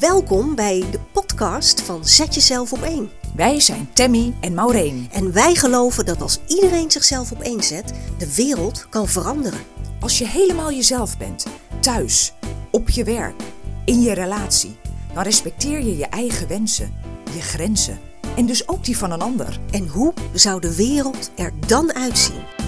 Welkom bij de podcast van Zet Jezelf op één. Wij zijn Tammy en Maureen. En wij geloven dat als iedereen zichzelf op één zet, de wereld kan veranderen. Als je helemaal jezelf bent, thuis, op je werk, in je relatie, dan respecteer je je eigen wensen, je grenzen en dus ook die van een ander. En hoe zou de wereld er dan uitzien?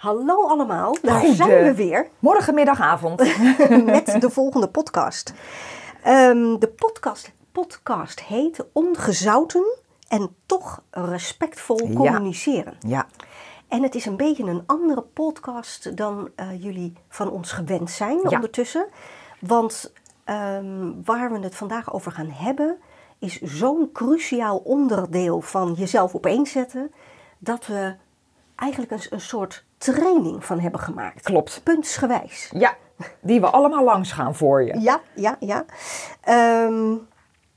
Hallo allemaal, daar Goed, zijn we weer Morgenmiddagavond. met de volgende podcast. Ehm, de podcast, podcast heet Ongezouten en toch respectvol Ja. communiceren. ja, En het is een beetje een andere podcast dan eh, jullie van ons gewend zijn Ja. ondertussen. Want ehm, waar we het vandaag over gaan hebben, is zo'n cruciaal onderdeel van jezelf opeenzetten, dat we eigenlijk een, een soort training van hebben gemaakt. klopt. Puntsgewijs. Ja, die we allemaal langs gaan voor je. Ja, ja, ja. Ehm,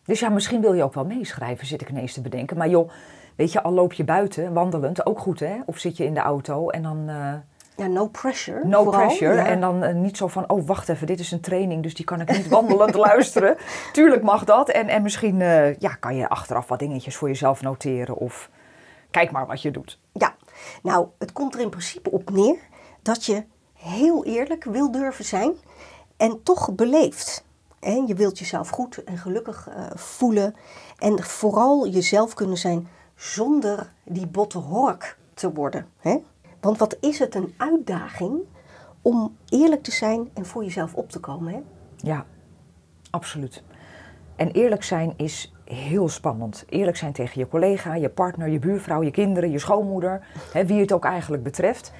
Dus ja, misschien wil je ook wel meeschrijven, zit ik ineens te bedenken. Maar joh, weet je, al loop je buiten, wandelend, ook goed hè? Of zit je in de auto en dan... eh, ja, no pressure. No vooral, pressure. ja. En dan eh, niet zo van, oh wacht even, dit is een training, dus die kan ik niet wandelend luisteren. Tuurlijk mag dat. En, en misschien eh, ja, kan je achteraf wat dingetjes voor jezelf noteren. Of kijk maar wat je doet. Ja, nou, het komt er in principe op neer dat je heel eerlijk wil durven zijn en toch beleefd. En je wilt jezelf goed en gelukkig eh, voelen en vooral jezelf kunnen zijn zonder die botte hork te worden. Want wat is het een uitdaging om eerlijk te zijn en voor jezelf op te komen. Hè? Ja, absoluut. En eerlijk zijn is heel spannend. Eerlijk zijn tegen je collega, je partner, je buurvrouw, je kinderen, je schoonmoeder. Hè, wie het ook eigenlijk betreft.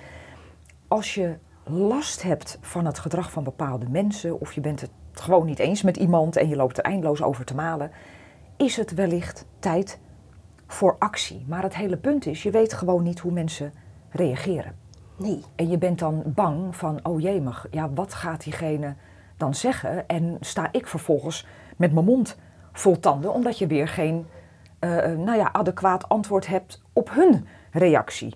Als je last hebt van het gedrag van bepaalde mensen... of je bent het gewoon niet eens met iemand en je loopt er eindeloos over te malen... is het wellicht tijd voor actie. Maar het hele punt is, je weet gewoon niet hoe mensen reageren. Nee, En je bent dan bang van, oh jemig, ja, wat gaat diegene dan zeggen? En sta ik vervolgens met mijn mond vol tanden, omdat je weer geen eh, eh, nou ja, adequaat antwoord hebt op hun reactie.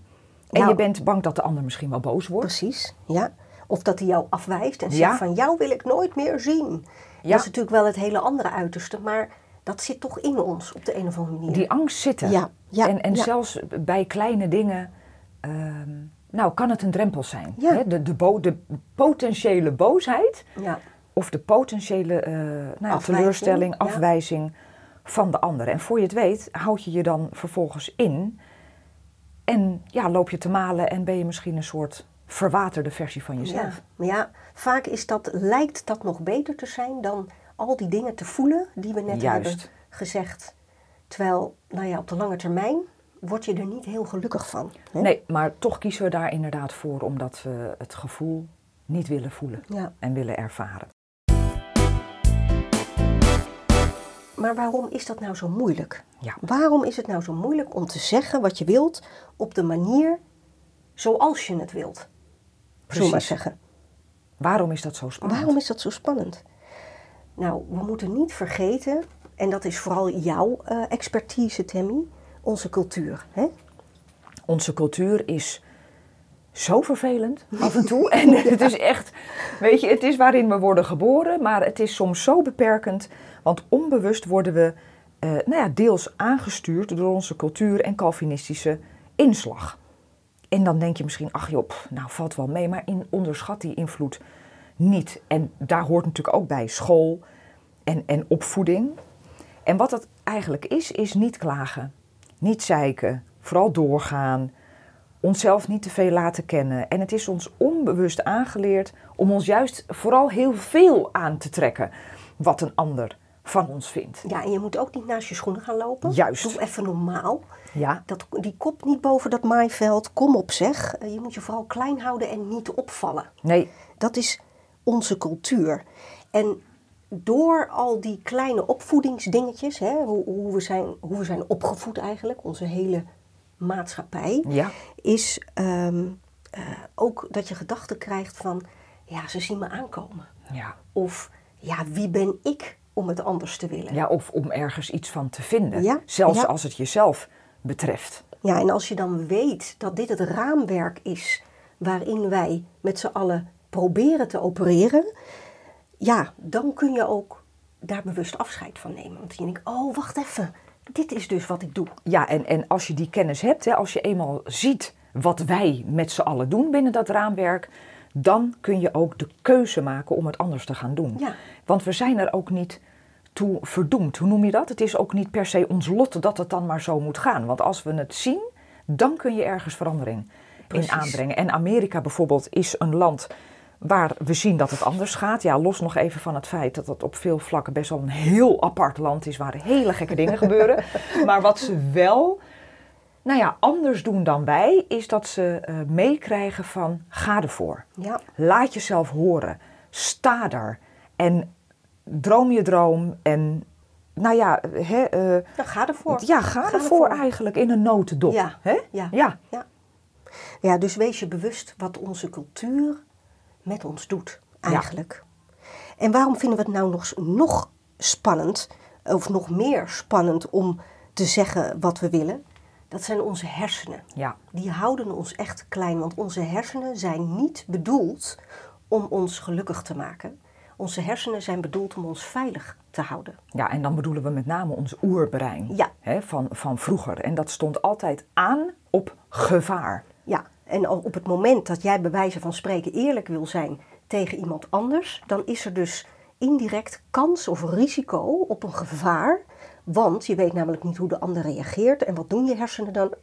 En Nou- je bent bang dat de ander misschien wel boos wordt. precies. Ja. Of dat hij jou afwijst en Ja. zegt van jou wil ik nooit meer zien. Ja. Dat is natuurlijk wel het hele andere uiterste, maar dat zit toch in ons op de een of andere manier. Die angst zitten. Ja, ja, en en zelfs bij kleine dingen, ehm, nou kan het een drempel zijn. Ja. Hè? De, de, bo- de potentiële boosheid Ja, of de potentiële eh, nou ja, Afwijzing, teleurstelling, ja. afwijzing van de ander. En voor je het weet, houd je je dan vervolgens in en ja, loop je te malen en ben je misschien een soort verwaterde versie van ja. jezelf. Maar ja, vaak is dat, lijkt dat nog beter te zijn dan al die dingen te voelen die we net Juist. hebben gezegd. Terwijl, nou ja, op de lange termijn word je er niet heel gelukkig van. Hè? Nee, maar toch kiezen we daar inderdaad voor omdat we het gevoel niet willen voelen Ja. en willen ervaren. Maar waarom is dat nou zo moeilijk? Ja. Waarom is het nou zo moeilijk om te zeggen wat je wilt op de manier zoals je het wilt? We maar Precies. zeggen. Waarom is dat zo spannend? Waarom is dat zo spannend? Nou, we moeten niet vergeten, en dat is vooral jouw eh, expertise, Tammy, onze cultuur. Hè? Onze cultuur is zo vervelend af en toe. En het is echt, weet je, het is waarin we worden geboren, maar het is soms zo beperkend. Want onbewust worden we eh, nou ja, deels aangestuurd door onze cultuur en Calvinistische inslag. En dan denk je misschien, ach joh, nou valt wel mee, maar in, onderschat die invloed niet. En daar hoort natuurlijk ook bij school en, en opvoeding. En wat dat eigenlijk is, is niet klagen, niet zeiken, vooral doorgaan, onszelf niet te veel laten kennen. En het is ons onbewust aangeleerd om ons juist vooral heel veel aan te trekken wat een ander van ons vindt. Ja, en je moet ook niet naast je schoenen gaan lopen. Juist. Doe even normaal. Ja, Dat, die kop niet boven dat maaiveld. Kom op zeg. Eh, Je moet je vooral klein houden en niet opvallen. nee, Dat is onze cultuur. En door al die kleine opvoedingsdingetjes, hè, hoe, hoe, we zijn, hoe we zijn opgevoed eigenlijk, onze hele maatschappij, ja, is ehm, eh, ook dat je gedachten krijgt van, ja, ze zien me aankomen. ja. Of, ja, wie ben ik om het anders te willen? ja, of om ergens iets van te vinden, Ja, zelfs als het jezelf betreft. Ja, en als je dan weet dat dit het raamwerk is waarin wij met z'n allen proberen te opereren, ja, dan kun je ook daar bewust afscheid van nemen. Want je denkt, oh, wacht even, dit is dus wat ik doe. Ja, en, en als je die kennis hebt, hè, als je eenmaal ziet wat wij met z'n allen doen binnen dat raamwerk, dan kun je ook de keuze maken om het anders te gaan doen. Ja. Want we zijn er ook niet toe verdoemd. Hoe noem je dat? Het is ook niet per se ons lot dat het dan maar zo moet gaan. Want als we het zien, dan kun je ergens verandering Precies. in aanbrengen. En Amerika bijvoorbeeld is een land waar we zien dat het anders gaat. Ja, los nog even van het feit dat het op veel vlakken best wel een heel apart land is waar hele gekke dingen gebeuren. Maar wat ze wel, nou ja, anders doen dan wij, is dat ze eh, meekrijgen van ga ervoor. Ja, Laat jezelf horen. Sta er. En droom je droom. En nou ja, hè, eh, ga ervoor. ja ga, Ga ervoor ervoor. eigenlijk in een notendop. Ja, Hè? ja. ja. Ja, dus wees je bewust wat onze cultuur met ons doet, eigenlijk. En waarom vinden we het nou nog, nog spannend, of nog meer spannend om te zeggen wat we willen? Dat zijn onze hersenen. ja. Die houden ons echt klein, want onze hersenen zijn niet bedoeld om ons gelukkig te maken. Onze hersenen zijn bedoeld om ons veilig te houden. Ja, en dan bedoelen we met name ons oerbrein Ja. hè, van, van vroeger. En dat stond altijd aan op gevaar. Ja, en op het moment dat jij bij wijze van spreken eerlijk wil zijn tegen iemand anders, dan is er dus indirect kans of risico op een gevaar. Want je weet namelijk niet hoe de ander reageert. En wat doen je hersenen dan?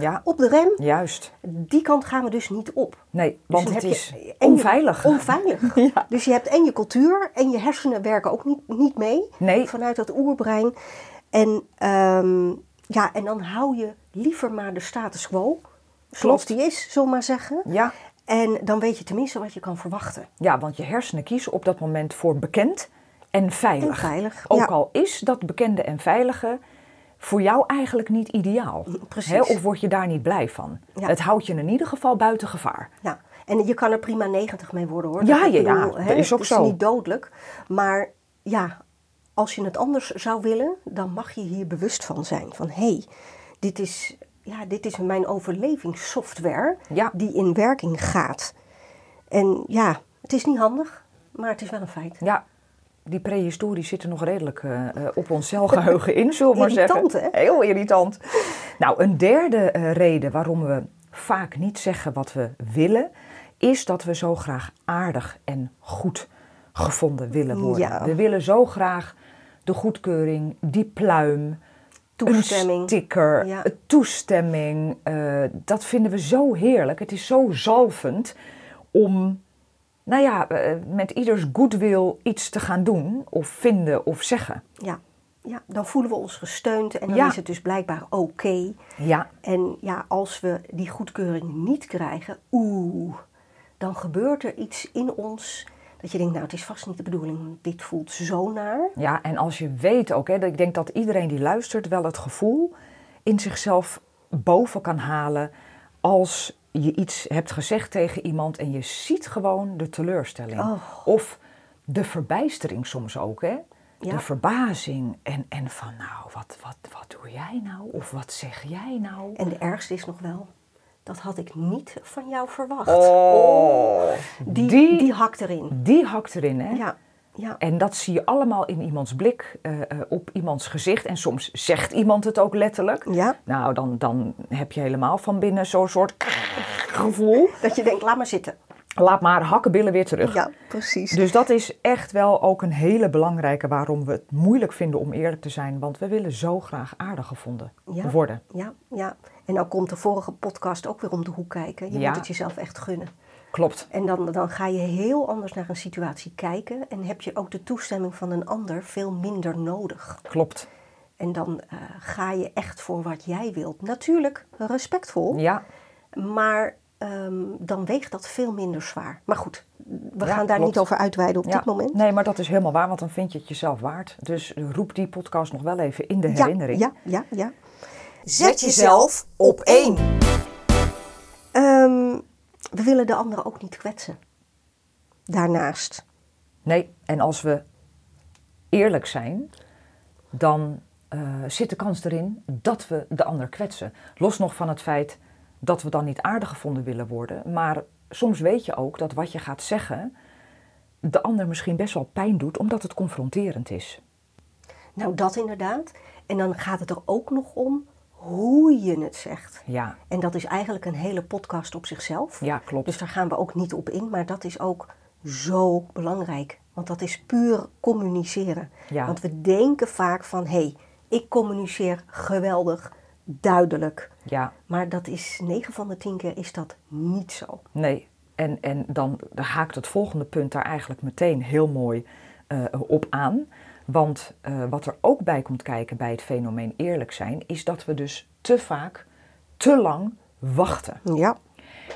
Ja, Op de rem. juist. Die kant gaan we dus niet op. Nee, Dus want het is je- en je- onveilig. Onveilig. Ja. Dus je hebt en je cultuur en je hersenen werken ook niet, niet mee. Nee. Vanuit dat oerbrein. En, ehm, ja, en dan hou je liever maar de status quo. Zoals Klopt. die is, zullen we maar zeggen. Ja, En dan weet je tenminste wat je kan verwachten. ja, want je hersenen kiezen op dat moment voor bekend en veilig. En veilig, Ook ja. al is dat bekende en veilige voor jou eigenlijk niet ideaal. precies. Hè, of word je daar niet blij van. Ja. Het houdt je in ieder geval buiten gevaar. Ja. En je kan er prima 90 mee worden hoor. Ja, ja, ja, bedoel, dat hè, is ook het zo. is niet dodelijk. Maar ja, als je het anders zou willen, dan mag je hier bewust van zijn. Van hé, hey, dit, is, ja, dit is mijn overlevingssoftware Ja. die in werking gaat. En ja, het is niet handig, maar het is wel een feit. Ja, die prehistorie zit er nog redelijk eh, eh, op ons celgeheugen in, zullen we maar zeggen. Irritant, hè? Heel irritant. Nou, een derde eh, reden waarom we vaak niet zeggen wat we willen, is dat we zo graag aardig en goed gevonden willen worden. Ja. We willen zo graag de goedkeuring, die pluim, Toestemming. een sticker, Ja. toestemming. eh, dat vinden we zo heerlijk. Het is zo zalvend om, nou ja, eh, met ieders goodwill iets te gaan doen of vinden of zeggen. Ja. ja, dan voelen we ons gesteund en dan Ja. is het dus blijkbaar oké. Ja, En ja, als we die goedkeuring niet krijgen, oeh, dan gebeurt er iets in ons dat je denkt, nou, het is vast niet de bedoeling, dit voelt zo naar. ja, en als je weet ook, hè, dat ik denk dat iedereen die luistert wel het gevoel in zichzelf boven kan halen als je iets hebt gezegd tegen iemand en je ziet gewoon de teleurstelling. Oh. Of de verbijstering soms ook, hè? Ja. De verbazing en, en van nou, wat, wat, wat doe jij nou? Of wat zeg jij nou? En de ergste is nog wel, dat had ik niet van jou verwacht. Oh, die, die, die, hakt erin. die hakt erin, hè? Ja, ja. En dat zie je allemaal in iemands blik, eh, eh, op iemands gezicht. En soms zegt iemand het ook letterlijk. ja, Nou, dan, dan heb je helemaal van binnen zo'n soort gevoel. dat je denkt, laat maar zitten. Laat maar hakkenbillen weer terug. Ja, precies. Dus dat is echt wel ook een hele belangrijke waarom we het moeilijk vinden om eerlijk te zijn. Want we willen zo graag aardig gevonden Ja. worden. Ja, ja. En nou komt de vorige podcast ook weer om de hoek kijken. Je Ja. moet het jezelf echt gunnen. Klopt. En dan, dan ga je heel anders naar een situatie kijken en heb je ook de toestemming van een ander veel minder nodig. Klopt. En dan eh, ga je echt voor wat jij wilt. Natuurlijk respectvol, Ja, maar ehm, dan weegt dat veel minder zwaar. Maar goed, we Ja, gaan daar klopt. niet over uitweiden op ja. dit moment. Nee, maar dat is helemaal waar, want dan vind je het jezelf waard. Dus roep die podcast nog wel even in de herinnering. ja, ja, ja. Zet jezelf op één. Ehm, we willen de ander ook niet kwetsen. Daarnaast. Nee, en als we eerlijk zijn, dan eh, zit de kans erin dat we de ander kwetsen. Los nog van het feit dat we dan niet aardig gevonden willen worden, maar soms weet je ook dat wat je gaat zeggen de ander misschien best wel pijn doet, omdat het confronterend is. Nou, dat inderdaad. En dan gaat het er ook nog om hoe je het zegt. Ja, En dat is eigenlijk een hele podcast op zichzelf. ja klopt. Dus daar gaan we ook niet op in, maar dat is ook zo belangrijk. Want dat is puur communiceren. Ja. Want we denken vaak van, hé, hey, ik communiceer geweldig, duidelijk. Ja, Maar dat is 9 van de 10 keer is dat niet zo. nee. En, en dan haakt het volgende punt daar eigenlijk meteen heel mooi eh, op aan. Want eh, wat er ook bij komt kijken bij het fenomeen eerlijk zijn, is dat we dus te vaak, te lang wachten. Ja.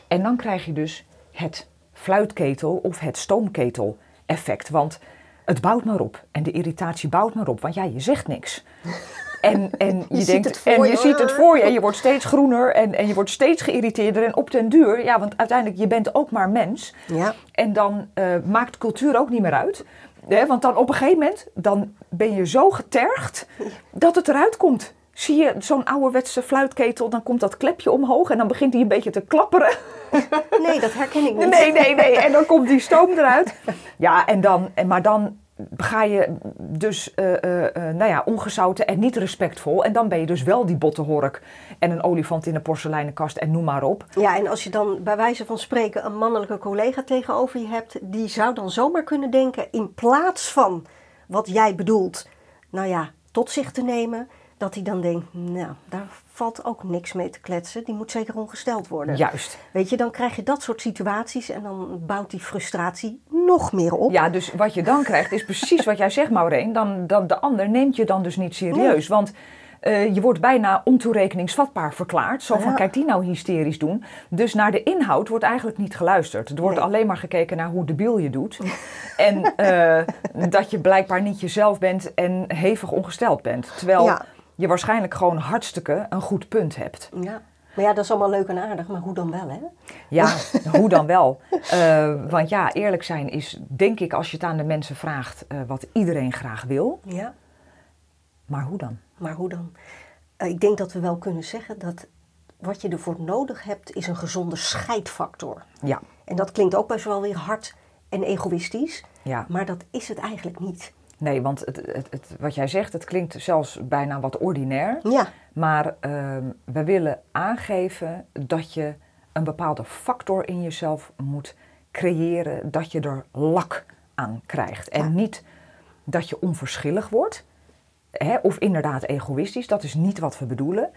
En dan krijg je dus het fluitketel of het stoomketel effect. Want het bouwt maar op en de irritatie bouwt maar op, want ja, je zegt niks. En, en je, denkt, het voor en je. je ziet het voor je en je wordt steeds groener en, en je wordt steeds geïrriteerder. En op den duur, ja, want uiteindelijk, je bent ook maar mens. Ja. En dan eh, maakt cultuur ook niet meer uit. Want dan op een gegeven moment, dan ben je zo getergd dat het eruit komt. Zie je zo'n ouderwetse fluitketel, dan komt dat klepje omhoog en dan begint hij een beetje te klapperen. Nee, dat herken ik niet. Nee, nee, nee. En dan komt die stoom eruit. Ja, en dan, en maar dan ga je dus, eh, nou ja, ongezouten en niet respectvol. En dan ben je dus wel die bottenhork en een olifant in een porseleinenkast en noem maar op. Ja, en als je dan bij wijze van spreken een mannelijke collega tegenover je hebt, die zou dan zomaar kunnen denken, in plaats van wat jij bedoelt, nou ja, tot zich te nemen, dat hij dan denkt, nou, daar valt ook niks mee te kletsen, die moet zeker ongesteld worden. Juist. Weet je, dan krijg je dat soort situaties en dan bouwt die frustratie nog meer op. Ja, dus wat je dan krijgt is precies wat jij zegt, Maureen. Dan, dan, de ander neemt je dan dus niet serieus. Want eh, je wordt bijna ontoerekeningsvatbaar verklaard. Zo van, Ja. kijk die nou hysterisch doen. Dus naar de inhoud wordt eigenlijk niet geluisterd. Er wordt Nee. alleen maar gekeken naar hoe debiel je doet. en eh, dat je blijkbaar niet jezelf bent en hevig ongesteld bent. Terwijl Ja. Je waarschijnlijk gewoon hartstikke een goed punt hebt. Ja. Maar ja, dat is allemaal leuk en aardig, maar hoe dan wel, hè? Ja, hoe dan wel? Eh, want ja, eerlijk zijn is, denk ik, als je het aan de mensen vraagt, eh, wat iedereen graag wil. Ja. Maar hoe dan? Maar hoe dan? Eh, ik denk dat we wel kunnen zeggen dat wat je ervoor nodig hebt, is een gezonde scheidfactor. Ja, En dat klinkt ook best wel weer hard en egoïstisch, ja. maar dat is het eigenlijk niet. Nee, want het, het, het, wat jij zegt, het klinkt zelfs bijna wat ordinair. Ja, Maar ehm, we willen aangeven dat je een bepaalde factor in jezelf moet creëren, dat je er lak aan krijgt. En Ja. niet dat je onverschillig wordt, hè, of inderdaad egoïstisch, dat is niet wat we bedoelen.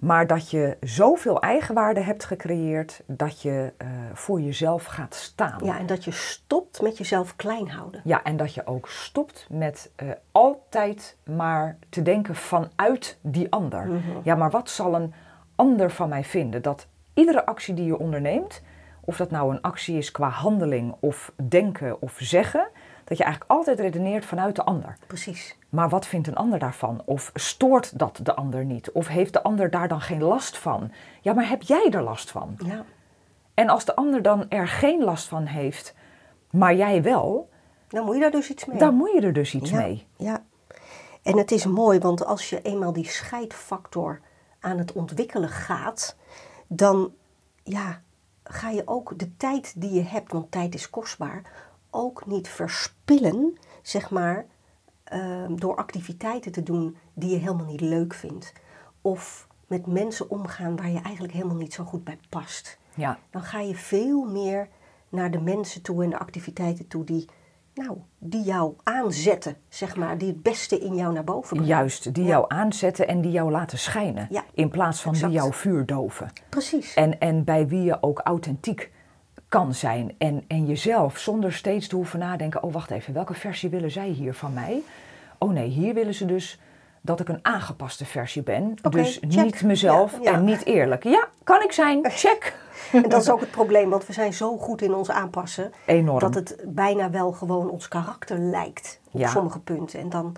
Maar dat je zoveel eigenwaarde hebt gecreëerd dat je eh, voor jezelf gaat staan. ja, en dat je stopt met jezelf klein houden. Ja, en dat je ook stopt met eh, altijd maar te denken vanuit die ander. Ja, maar wat zal een ander van mij vinden? Dat iedere actie die je onderneemt, of dat nou een actie is qua handeling of denken of zeggen, dat je eigenlijk altijd redeneert vanuit de ander. Precies. Maar wat vindt een ander daarvan? Of stoort dat de ander niet? Of heeft de ander daar dan geen last van? Ja, maar heb jij er last van? Ja, En als de ander dan er geen last van heeft, maar jij wel, dan moet je daar dus iets mee. dan moet je er dus iets ja, mee. Ja. En het is mooi, want als je eenmaal die scheidfactor aan het ontwikkelen gaat, dan ja, ga je ook de tijd die je hebt, want tijd is kostbaar, ook niet verspillen, zeg maar, ehm, door activiteiten te doen die je helemaal niet leuk vindt. Of met mensen omgaan waar je eigenlijk helemaal niet zo goed bij past. Ja, Dan ga je veel meer naar de mensen toe en de activiteiten toe die, nou, die jou aanzetten, zeg maar, die het beste in jou naar boven brengen. juist. Die Ja. jou aanzetten en die jou laten schijnen. Ja, in plaats van exact. die jouw vuur doven. Precies. En, en bij wie je ook authentiek kan zijn. En, en jezelf zonder steeds te hoeven nadenken. Oh, wacht even, welke versie willen zij hier van mij? Oh nee, hier willen ze dus dat ik een aangepaste versie ben. Dus check. niet mezelf Ja, ja. en niet eerlijk. Ja, kan ik zijn. Check. En dat is ook het probleem, want we zijn zo goed in ons aanpassen Enorm. dat het bijna wel gewoon ons karakter lijkt op Ja. sommige punten. En dan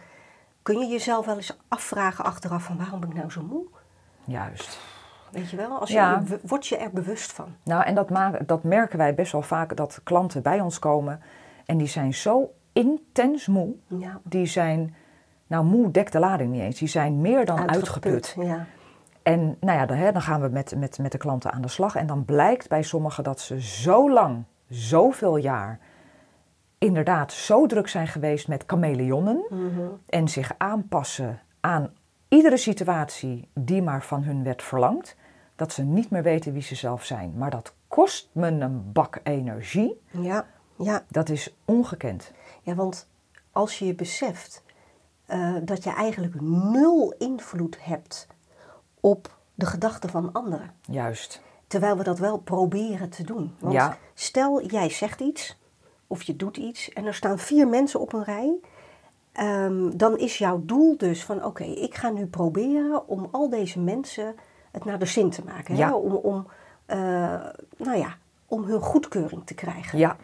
kun je jezelf wel eens afvragen achteraf van waarom ben ik nou zo moe? Juist. Weet je wel? Als je, Ja. Word je er bewust van. Nou, en dat, dat merken wij best wel vaak dat klanten bij ons komen en die zijn zo intens moe. Ja. Die zijn, nou moe dekt de lading niet eens, die zijn meer dan uitgeput. Ja. En nou ja, dan, hè, dan gaan we met, met, met de klanten aan de slag. En dan blijkt bij sommigen dat ze zo lang, zoveel jaar, inderdaad zo druk zijn geweest met chameleonnen. En zich aanpassen aan iedere situatie die maar van hun werd verlangd. Dat ze niet meer weten wie ze zelf zijn. Maar dat kost me een bak energie. Ja, ja. Dat is ongekend. Ja, want als je je beseft eh, dat je eigenlijk nul invloed hebt op de gedachten van anderen. Juist. Terwijl we dat wel proberen te doen. Want Ja. stel, jij zegt iets of je doet iets en er staan vier mensen op een rij. ehm, dan is jouw doel dus van oké, ik ga nu proberen om al deze mensen het naar de zin te maken. Hè? Ja. Om, om, eh, nou ja, om hun goedkeuring te krijgen. Ja,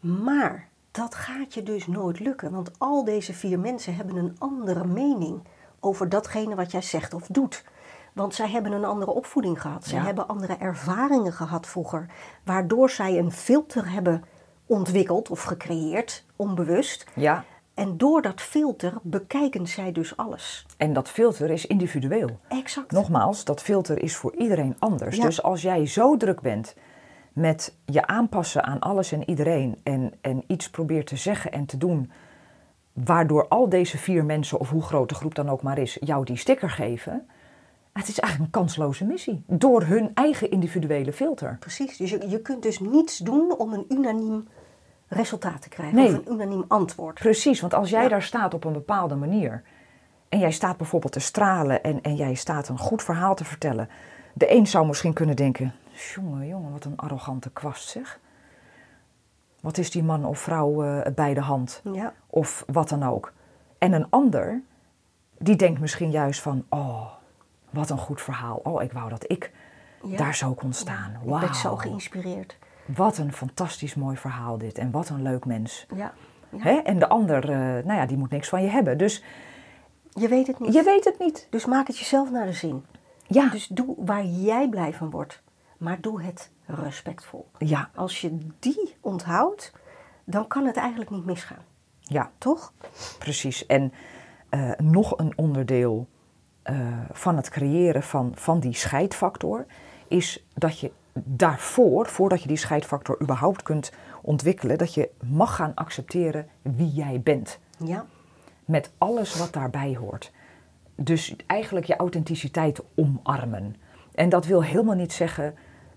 Maar dat gaat je dus nooit lukken, want al deze vier mensen hebben een andere mening over datgene wat jij zegt of doet. Want zij hebben een andere opvoeding gehad. Zij Ja. hebben andere ervaringen gehad vroeger, waardoor zij een filter hebben ontwikkeld of gecreëerd, onbewust. ja. En door dat filter bekijken zij dus alles. En dat filter is individueel. Exact. Nogmaals, dat filter is voor iedereen anders. Ja. Dus als jij zo druk bent met je aanpassen aan alles en iedereen en, en iets probeert te zeggen en te doen, waardoor al deze vier mensen, of hoe groot de groep dan ook maar is, jou die sticker geven, het is eigenlijk een kansloze missie. Door hun eigen individuele filter. Precies. Dus je, je kunt dus niets doen om een unaniem resultaat te krijgen Nee. of een unaniem antwoord. Precies, want als jij Ja. daar staat op een bepaalde manier en jij staat bijvoorbeeld te stralen en, en jij staat een goed verhaal te vertellen. De een zou misschien kunnen denken, jongen, jongen, wat een arrogante kwast zeg. Wat is die man of vrouw eh, bij de hand? Ja. Of wat dan ook. En een ander, die denkt misschien juist van, oh, wat een goed verhaal. Oh, ik wou dat ik Ja. daar zo kon staan. Ik ben zo geïnspireerd. Wat een fantastisch mooi verhaal dit. En wat een leuk mens. Ja. ja. Hè? En de ander, eh, nou ja, die moet niks van je hebben. Dus Je weet het niet. je weet het niet. Dus maak het jezelf naar de zin. Ja, Dus doe waar jij blij van wordt. Maar doe het respectvol. ja, Als je die onthoudt, dan kan het eigenlijk niet misgaan. ja, Toch? precies. En eh, nog een onderdeel eh, van het creëren van, van die scheidfactor is dat je daarvoor, voordat je die scheidfactor überhaupt kunt ontwikkelen, dat je mag gaan accepteren wie jij bent. Ja. met alles wat daarbij hoort. Dus eigenlijk je authenticiteit omarmen. En dat wil helemaal niet zeggen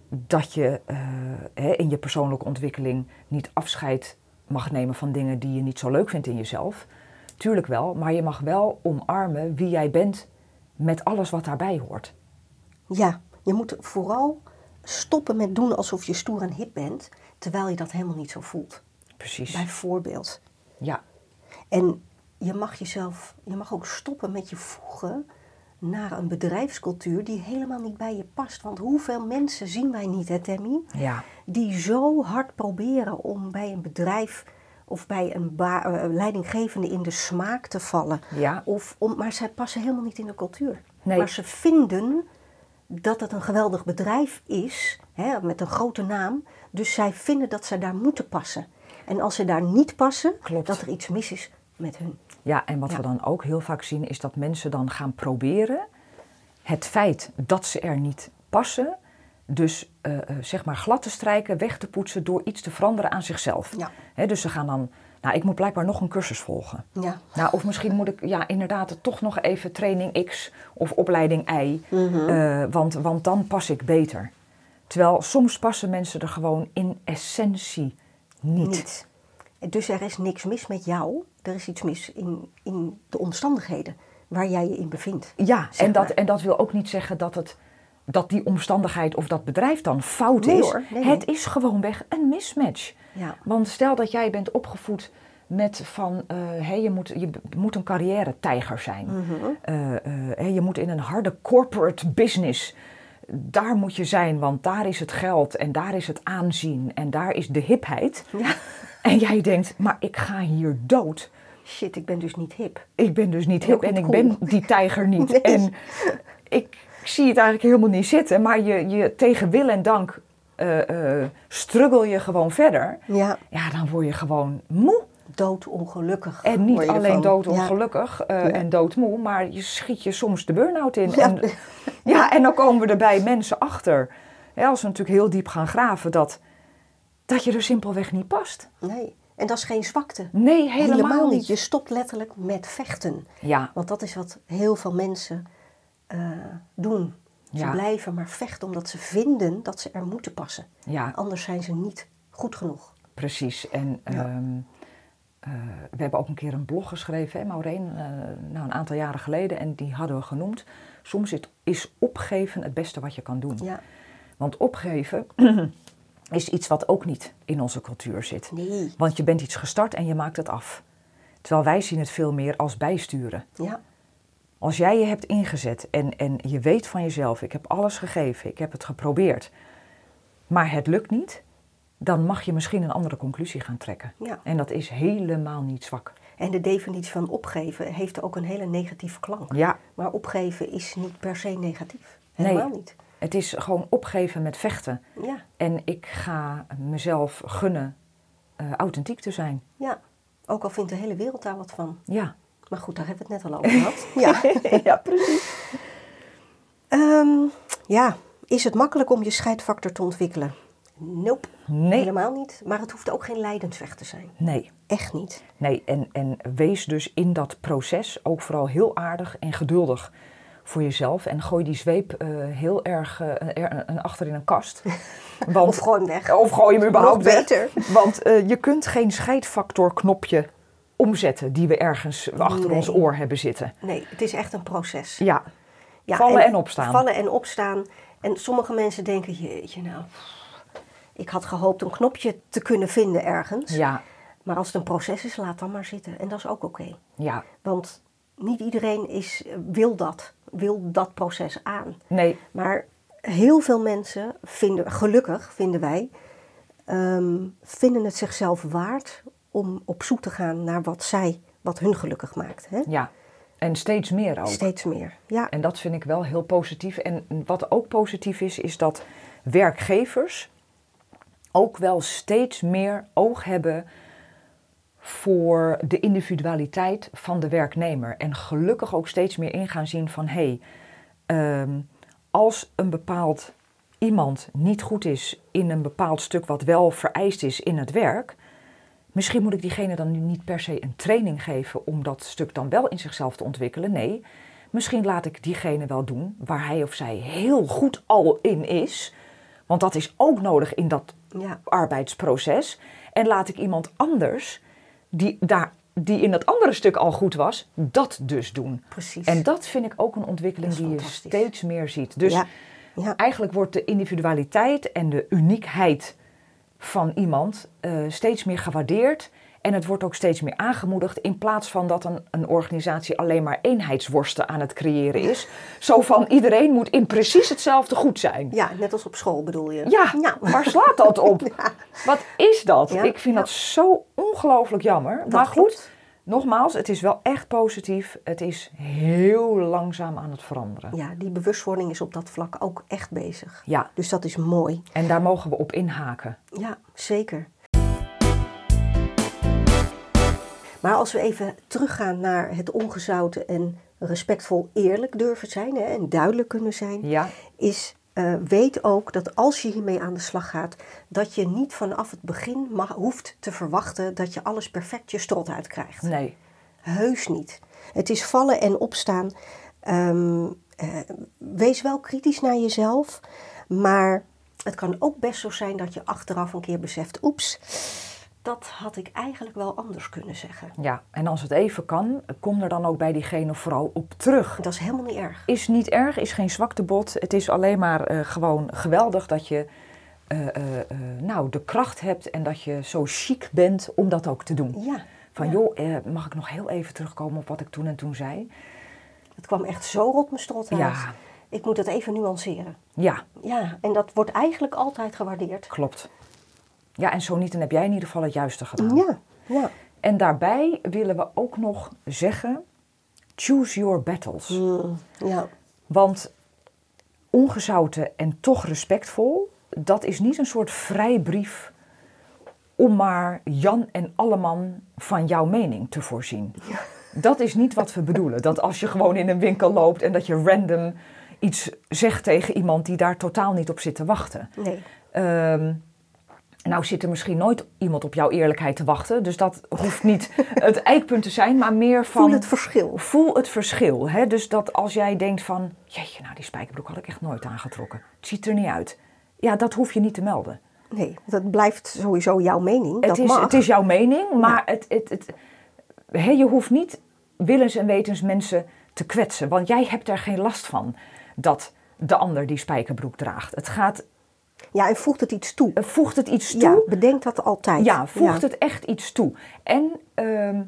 dat je eh, hè, in je persoonlijke ontwikkeling niet afscheid mag nemen van dingen die je niet zo leuk vindt in jezelf. Tuurlijk wel, maar je mag wel omarmen wie jij bent met alles wat daarbij hoort. Ja, je moet vooral stoppen met doen alsof je stoer en hip bent, terwijl je dat helemaal niet zo voelt. Precies. Bijvoorbeeld. Ja, En je mag jezelf, je mag ook stoppen met je voegen naar een bedrijfscultuur die helemaal niet bij je past. Want hoeveel mensen zien wij niet, hè Tammy? ja, Die zo hard proberen om bij een bedrijf of bij een eh, leidinggevende in de smaak te vallen. Ja. Of om, maar zij passen helemaal niet in de cultuur. Nee. Maar ze vinden dat het een geweldig bedrijf is, hè, met een grote naam. Dus zij vinden dat ze daar moeten passen. En als ze daar niet passen, Klopt. dat er iets mis is met hun. Ja, en wat Ja. we dan ook heel vaak zien is dat mensen dan gaan proberen het feit dat ze er niet passen, dus eh, eh, zeg maar glad te strijken, weg te poetsen door iets te veranderen aan zichzelf. Ja. Hè, dus ze gaan dan, nou ik moet blijkbaar nog een cursus volgen. Ja. Nou, of misschien moet ik ja, inderdaad toch nog even training X of opleiding Y, Mhm. eh, want, want dan pas ik beter. Terwijl soms passen mensen er gewoon in essentie niet. Niet. Dus er is niks mis met jou. Er is iets mis in, in de omstandigheden waar jij je in bevindt. Ja, en dat, maar. en dat wil ook niet zeggen dat, het, dat die omstandigheid of dat bedrijf dan fout Nee is. hoor, nee, het is gewoonweg een mismatch. Ja. Want stel dat jij bent opgevoed met van, eh, hé, je, moet, je moet een carrière-tijger zijn. Mhm. Eh, eh, je moet in een harde corporate business. Daar moet je zijn, want daar is het geld en daar is het aanzien en daar is de hipheid. Ja. En jij denkt, maar ik ga hier dood. Shit, ik ben dus niet hip. Ik ben dus niet hip en ik ben die tijger niet. Nee. En ik zie het eigenlijk helemaal niet zitten. Maar je, je tegen wil en dank eh struggle je gewoon verder. Ja, Ja, dan word je gewoon moe. doodongelukkig. En niet alleen ervan. doodongelukkig eh, en doodmoe, maar je schiet je soms de burn-out in. Ja. En, ja, en dan komen we er bij mensen achter, hè, als we natuurlijk heel diep gaan graven, dat, dat je er simpelweg niet past. Ja, nee. En dat is geen zwakte. Nee, helemaal, niet. Je stopt letterlijk met vechten. Ja, Want dat is wat heel veel mensen eh, doen. Ze Ja. blijven maar vechten omdat ze vinden dat ze er moeten passen. ja, Anders zijn ze niet goed genoeg. precies. En Ja. ehm, eh, we hebben ook een keer een blog geschreven, hè, Maureen, eh, nou, een aantal jaren geleden. En die hadden we genoemd. Soms is- is opgeven het beste wat je kan doen. Ja, Want opgeven is iets wat ook niet in onze cultuur zit. nee. Want je bent iets gestart en je maakt het af. Terwijl wij zien het veel meer als bijsturen. Ja, Als jij je hebt ingezet en, en je weet van jezelf, ik heb alles gegeven, ik heb het geprobeerd, maar het lukt niet, dan mag je misschien een andere conclusie gaan trekken. ja. En dat is helemaal niet zwak. En de definitie van opgeven heeft ook een hele negatieve klank. Ja, Maar opgeven is niet per se negatief. Nee. Helemaal niet. het is gewoon opgeven met vechten. Ja, En ik ga mezelf gunnen eh, authentiek te zijn. ja. Ook al vindt de hele wereld daar wat van. Ja. Maar goed, daar hebben we het net al over gehad. Ja. ja, precies. Ehm, ja, is het makkelijk om je scheidfactor te ontwikkelen? Nope, Nee. helemaal niet. Maar het hoeft ook geen lijdensweg te zijn. Nee. Echt niet. Nee, en, en wees dus in dat proces ook vooral heel aardig en geduldig voor jezelf. En gooi die zweep eh, heel erg er- een achter in een kast. Want, Of gooi hem weg. Of gooi hem überhaupt Nog weg. beter. Want eh, je kunt geen scheidfactorknopje omzetten die we ergens achter Nee. ons oor hebben zitten. Nee, het is echt een proces. Ja, Ja, vallen en opstaan. Vallen en opstaan. En sommige mensen denken, jeetje nou, ik had gehoopt een knopje te kunnen vinden ergens. ja, Maar als het een proces is, laat dan maar zitten. En dat is ook oké. ja. Want niet iedereen is, wil dat, wil dat proces aan. Nee, Maar heel veel mensen vinden, gelukkig vinden wij, ehm, vinden het zichzelf waard om op zoek te gaan naar wat zij, wat hun gelukkig maakt. Hè? ja. En steeds meer ook. Steeds meer. Ja, En dat vind ik wel heel positief. En wat ook positief is, is dat werkgevers ook wel steeds meer oog hebben voor de individualiteit van de werknemer. En gelukkig ook steeds meer in gaan zien van hé, hey, ehm, als een bepaald iemand niet goed is in een bepaald stuk wat wel vereist is in het werk. Misschien moet ik diegene dan nu niet per se een training geven om dat stuk dan wel in zichzelf te ontwikkelen. Nee, misschien laat ik diegene wel doen waar hij of zij heel goed al in is. Want dat is ook nodig in dat ja, arbeidsproces. En laat ik iemand anders, die, daar, die in dat andere stuk al goed was, dat dus doen. precies. En dat vind ik ook een ontwikkeling die je steeds meer ziet. Dus ja, ja, eigenlijk wordt de individualiteit en de uniekheid van iemand eh, steeds meer gewaardeerd. En het wordt ook steeds meer aangemoedigd. In plaats van dat een, een organisatie alleen maar eenheidsworsten aan het creëren is. Zo van iedereen moet in precies hetzelfde goed zijn. ja, net als op school bedoel je. Ja, ja. waar slaat dat op? Wat is dat? Ja, Ik vind dat zo ongelooflijk jammer. Dat maar goed. Nogmaals, het is wel echt positief. Het is heel langzaam aan het veranderen. Ja, die bewustwording is op dat vlak ook echt bezig. Ja, Dus dat is mooi. en daar mogen we op inhaken. Ja, zeker. Maar als we even teruggaan naar het ongezouten en respectvol eerlijk durven zijn hè, en duidelijk kunnen zijn, Ja, is eh, weet ook dat als je hiermee aan de slag gaat, dat je niet vanaf het begin mag, hoeft te verwachten dat je alles perfect je strot uitkrijgt. nee. Heus niet. Het is vallen en opstaan. Ehm, eh, wees wel kritisch naar jezelf, maar het kan ook best zo zijn dat je achteraf een keer beseft: oeps, dat had ik eigenlijk wel anders kunnen zeggen. Ja, en als het even kan, kom er dan ook bij diegene vooral op terug. Dat is helemaal niet erg. Is niet erg, is geen zwaktebod. Het is alleen maar eh, gewoon geweldig dat je eh, eh, nou, de kracht hebt en dat je zo chic bent om dat ook te doen. Ja, Van ja. joh, mag ik nog heel even terugkomen op wat ik toen en toen zei? het kwam echt zo rot mijn strot uit. Ja. Ik moet het even nuanceren. Ja, Ja, en dat wordt eigenlijk altijd gewaardeerd. klopt. Ja, en zo niet, dan heb jij in ieder geval het juiste gedaan. Ja, ja. En daarbij willen we ook nog zeggen, choose your battles. Mm, ja. Want ongezouten en toch respectvol, dat is niet een soort vrijbrief om maar Jan en Alleman van jouw mening te voorzien. Dat is niet wat we bedoelen. Dat als je gewoon in een winkel loopt en dat je random iets zegt tegen iemand die daar totaal niet op zit te wachten. Nee. Ehm, nou zit er misschien nooit iemand op jouw eerlijkheid te wachten. Dus dat hoeft niet het eikpunt te zijn, maar meer van... Voel het verschil. Voel het verschil. Hè? Dus dat als jij denkt van... Jeetje, nou die spijkerbroek had ik echt nooit aangetrokken. Het ziet er niet uit. Ja, dat hoef je niet te melden. Nee, dat blijft sowieso jouw mening. Het dat is, mag. het is jouw mening, maar het, het, het, hè, je hoeft niet willens en wetens mensen te kwetsen. Want jij hebt er geen last van dat de ander die spijkerbroek draagt. Het gaat, Ja, en voegt het iets toe. voegt het iets toe? Ja, bedenk dat altijd. Ja, voegt Ja. het echt iets toe. En ehm,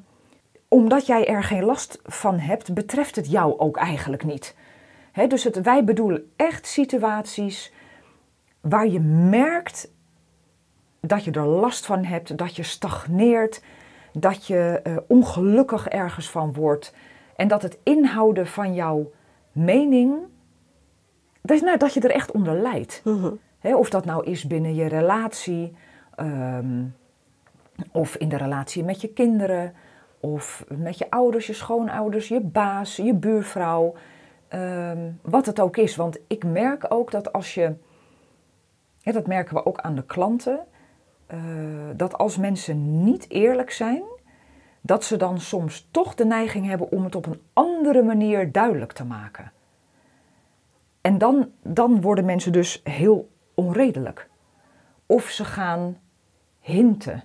omdat jij er geen last van hebt, betreft het jou ook eigenlijk niet. Dus het, wij bedoelen echt situaties waar je merkt dat je er last van hebt, dat je stagneert, dat je eh, ongelukkig ergens van wordt. En dat het inhouden van jouw mening, dat, nou, dat je er echt onder lijdt. Mhm. Of dat nou is binnen je relatie, ehm, of in de relatie met je kinderen, of met je ouders, je schoonouders, je baas, je buurvrouw, ehm, wat het ook is. Want ik merk ook dat als je, dat merken we ook aan de klanten, eh, dat als mensen niet eerlijk zijn, dat ze dan soms toch de neiging hebben om het op een andere manier duidelijk te maken. En dan, dan worden mensen dus heel onredelijk. Of ze gaan hinten.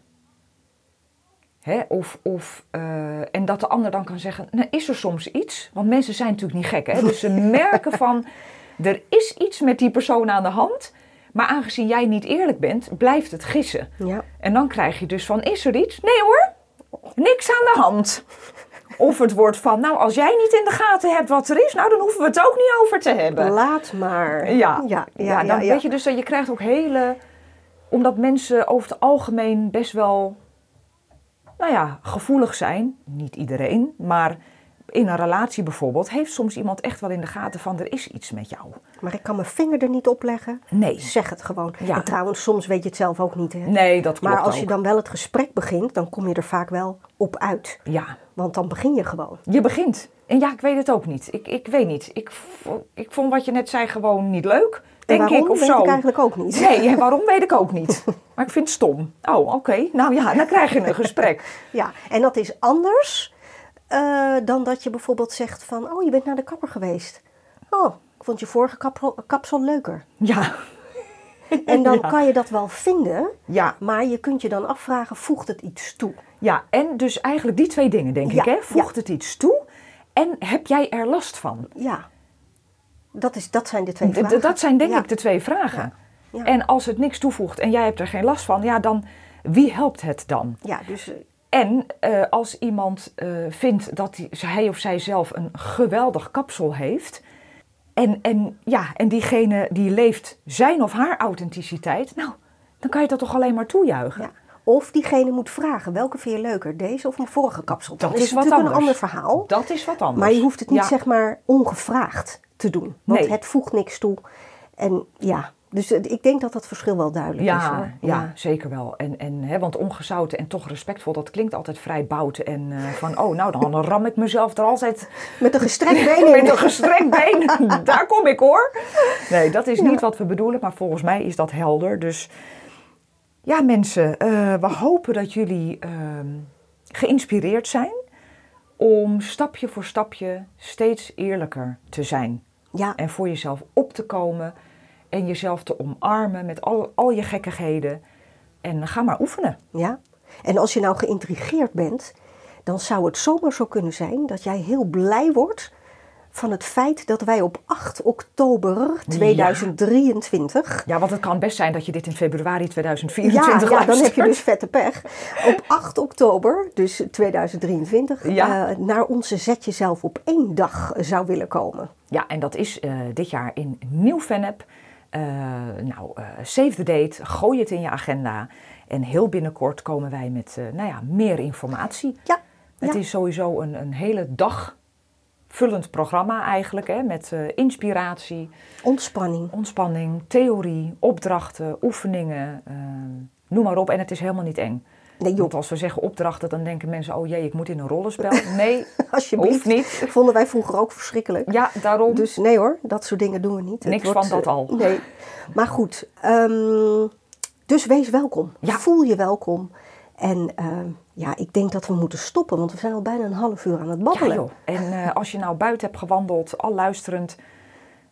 Hè? Of, of, eh, en dat de ander dan kan zeggen, nou, is er soms iets? Want mensen zijn natuurlijk niet gek. Hè? Dus ze merken van, er is iets met die persoon aan de hand. Maar aangezien jij niet eerlijk bent, blijft het gissen. Ja. En dan krijg je dus van, is er iets? Nee hoor, niks aan de hand. Of het wordt van, nou als jij niet in de gaten hebt wat er is, nou dan hoeven we het ook niet over te hebben. Laat maar. Ja, ja, ja, ja, dan weet je dus dat je krijgt ook hele... Omdat mensen over het algemeen best wel, nou ja, gevoelig zijn. Niet iedereen, maar in een relatie bijvoorbeeld... heeft soms iemand echt wel in de gaten van, er is iets met jou. Maar ik kan mijn vinger er niet op leggen. Nee, Zeg het gewoon. Ja. En trouwens, soms weet je het zelf ook niet. Hè? nee, dat klopt maar als je dan wel het gesprek begint, dan kom je er vaak wel op uit. Ja, Want dan begin je gewoon. je begint. En ja, ik weet het ook niet. Ik, ik weet niet. Ik, ik vond wat je net zei gewoon niet leuk, En denk waarom, ik, of weet zo. ik eigenlijk ook niet. Nee, waarom weet ik ook niet. Maar ik vind het stom. Oh, oké. Nou ja, dan krijg je een gesprek. Ja, en dat is anders eh, dan dat je bijvoorbeeld zegt van... Oh, je bent naar de kapper geweest. Oh, ik vond je vorige kapsel, kapsel leuker. Ja, En dan Ja. kan je dat wel vinden, ja, maar je kunt je dan afvragen, voegt het iets toe? ja. En dus eigenlijk die twee dingen, denk Ja, ik. Hè? Voegt het iets toe? En heb jij er last van? Ja, dat, is, dat zijn de twee vragen. d- Dat zijn denk ik de twee vragen. Ja. En als het niks toevoegt en jij hebt er geen last van, ja, dan wie helpt het dan? Ja, dus eh, En eh, als iemand eh, vindt dat hij, of zij zelf een geweldig kapsel heeft. En, en, ja, en diegene die leeft zijn of haar authenticiteit. Nou, dan kan je dat toch alleen maar toejuichen. ja. Of diegene moet vragen, welke vind je leuker, deze of mijn vorige kapsel? Dat is wat natuurlijk anders. een ander verhaal. Dat is wat anders. Maar je hoeft het niet Ja, zeg maar ongevraagd te doen. Want Nee. het voegt niks toe. En ja, dus eh, ik denk dat dat verschil wel duidelijk is Ja, hoor. ja, zeker wel. En, en, hè, want ongezouten en toch respectvol, dat klinkt altijd vrij bout. En eh, van, oh, nou, dan ram ik mezelf er altijd Met een gestrekt been in. met een gestrekt been. Daar kom ik hoor. Nee, dat is niet wat we bedoelen, maar volgens mij is dat helder. Dus ja, mensen, eh, we hopen dat jullie ehm, geïnspireerd zijn om stapje voor stapje steeds eerlijker te zijn. Ja, En voor jezelf op te komen en jezelf te omarmen met al, al je gekkigheden. En ga maar oefenen. ja. En als je nou geïntrigeerd bent, dan zou het zomaar zo kunnen zijn dat jij heel blij wordt van het feit dat wij op 8 oktober 2023 Ja, want het kan best zijn dat je dit in februari Ja, 2024 ja, dan heb je dus vette pech. Op 8 oktober, dus 2023, Ja. eh, naar onze Zet Jezelf op één dag zou willen komen. Ja, en dat is eh, dit jaar in Nieuw-Vennep. Eh, nou, eh, save the date, gooi het in je agenda. En heel binnenkort komen wij met eh, nou ja, meer informatie. Ja, Het ja. is sowieso een, een hele dag vullend programma eigenlijk. Hè, met inspiratie, ontspanning. ontspanning, theorie, opdrachten, oefeningen. noem maar op. En het is helemaal niet eng. Nee, joh, Want als we zeggen opdrachten, dan denken mensen, oh jee, ik moet in een rollenspel. Nee, alsjeblieft. hoeft niet. Vonden wij vroeger ook verschrikkelijk. Ja, daarom. Dus nee hoor, dat soort dingen doen we niet. Niks van dat eh, al. Nee. Maar goed, ehm, dus wees welkom. Ja. Voel je welkom. En ehm, ja, ik denk dat we moeten stoppen, want we zijn al bijna een half uur aan het ja, babbelen. joh. En eh, als je nou buiten hebt gewandeld, al luisterend,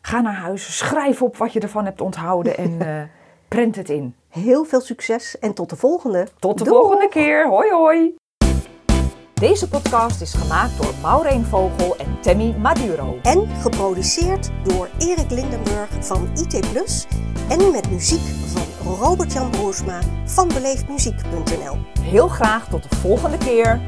ga naar huis, schrijf op wat je ervan hebt onthouden en eh, prent het in. Heel veel succes en tot de volgende. Tot de Doeg! volgende keer. Hoi hoi. Deze podcast is gemaakt door Maureen Vogel en Tammy Maduro. En geproduceerd door Erik Lindenburg van IT Plus en met muziek van Robert-Jan Broersma van beleefdmuziek.nl. Heel graag tot de volgende keer.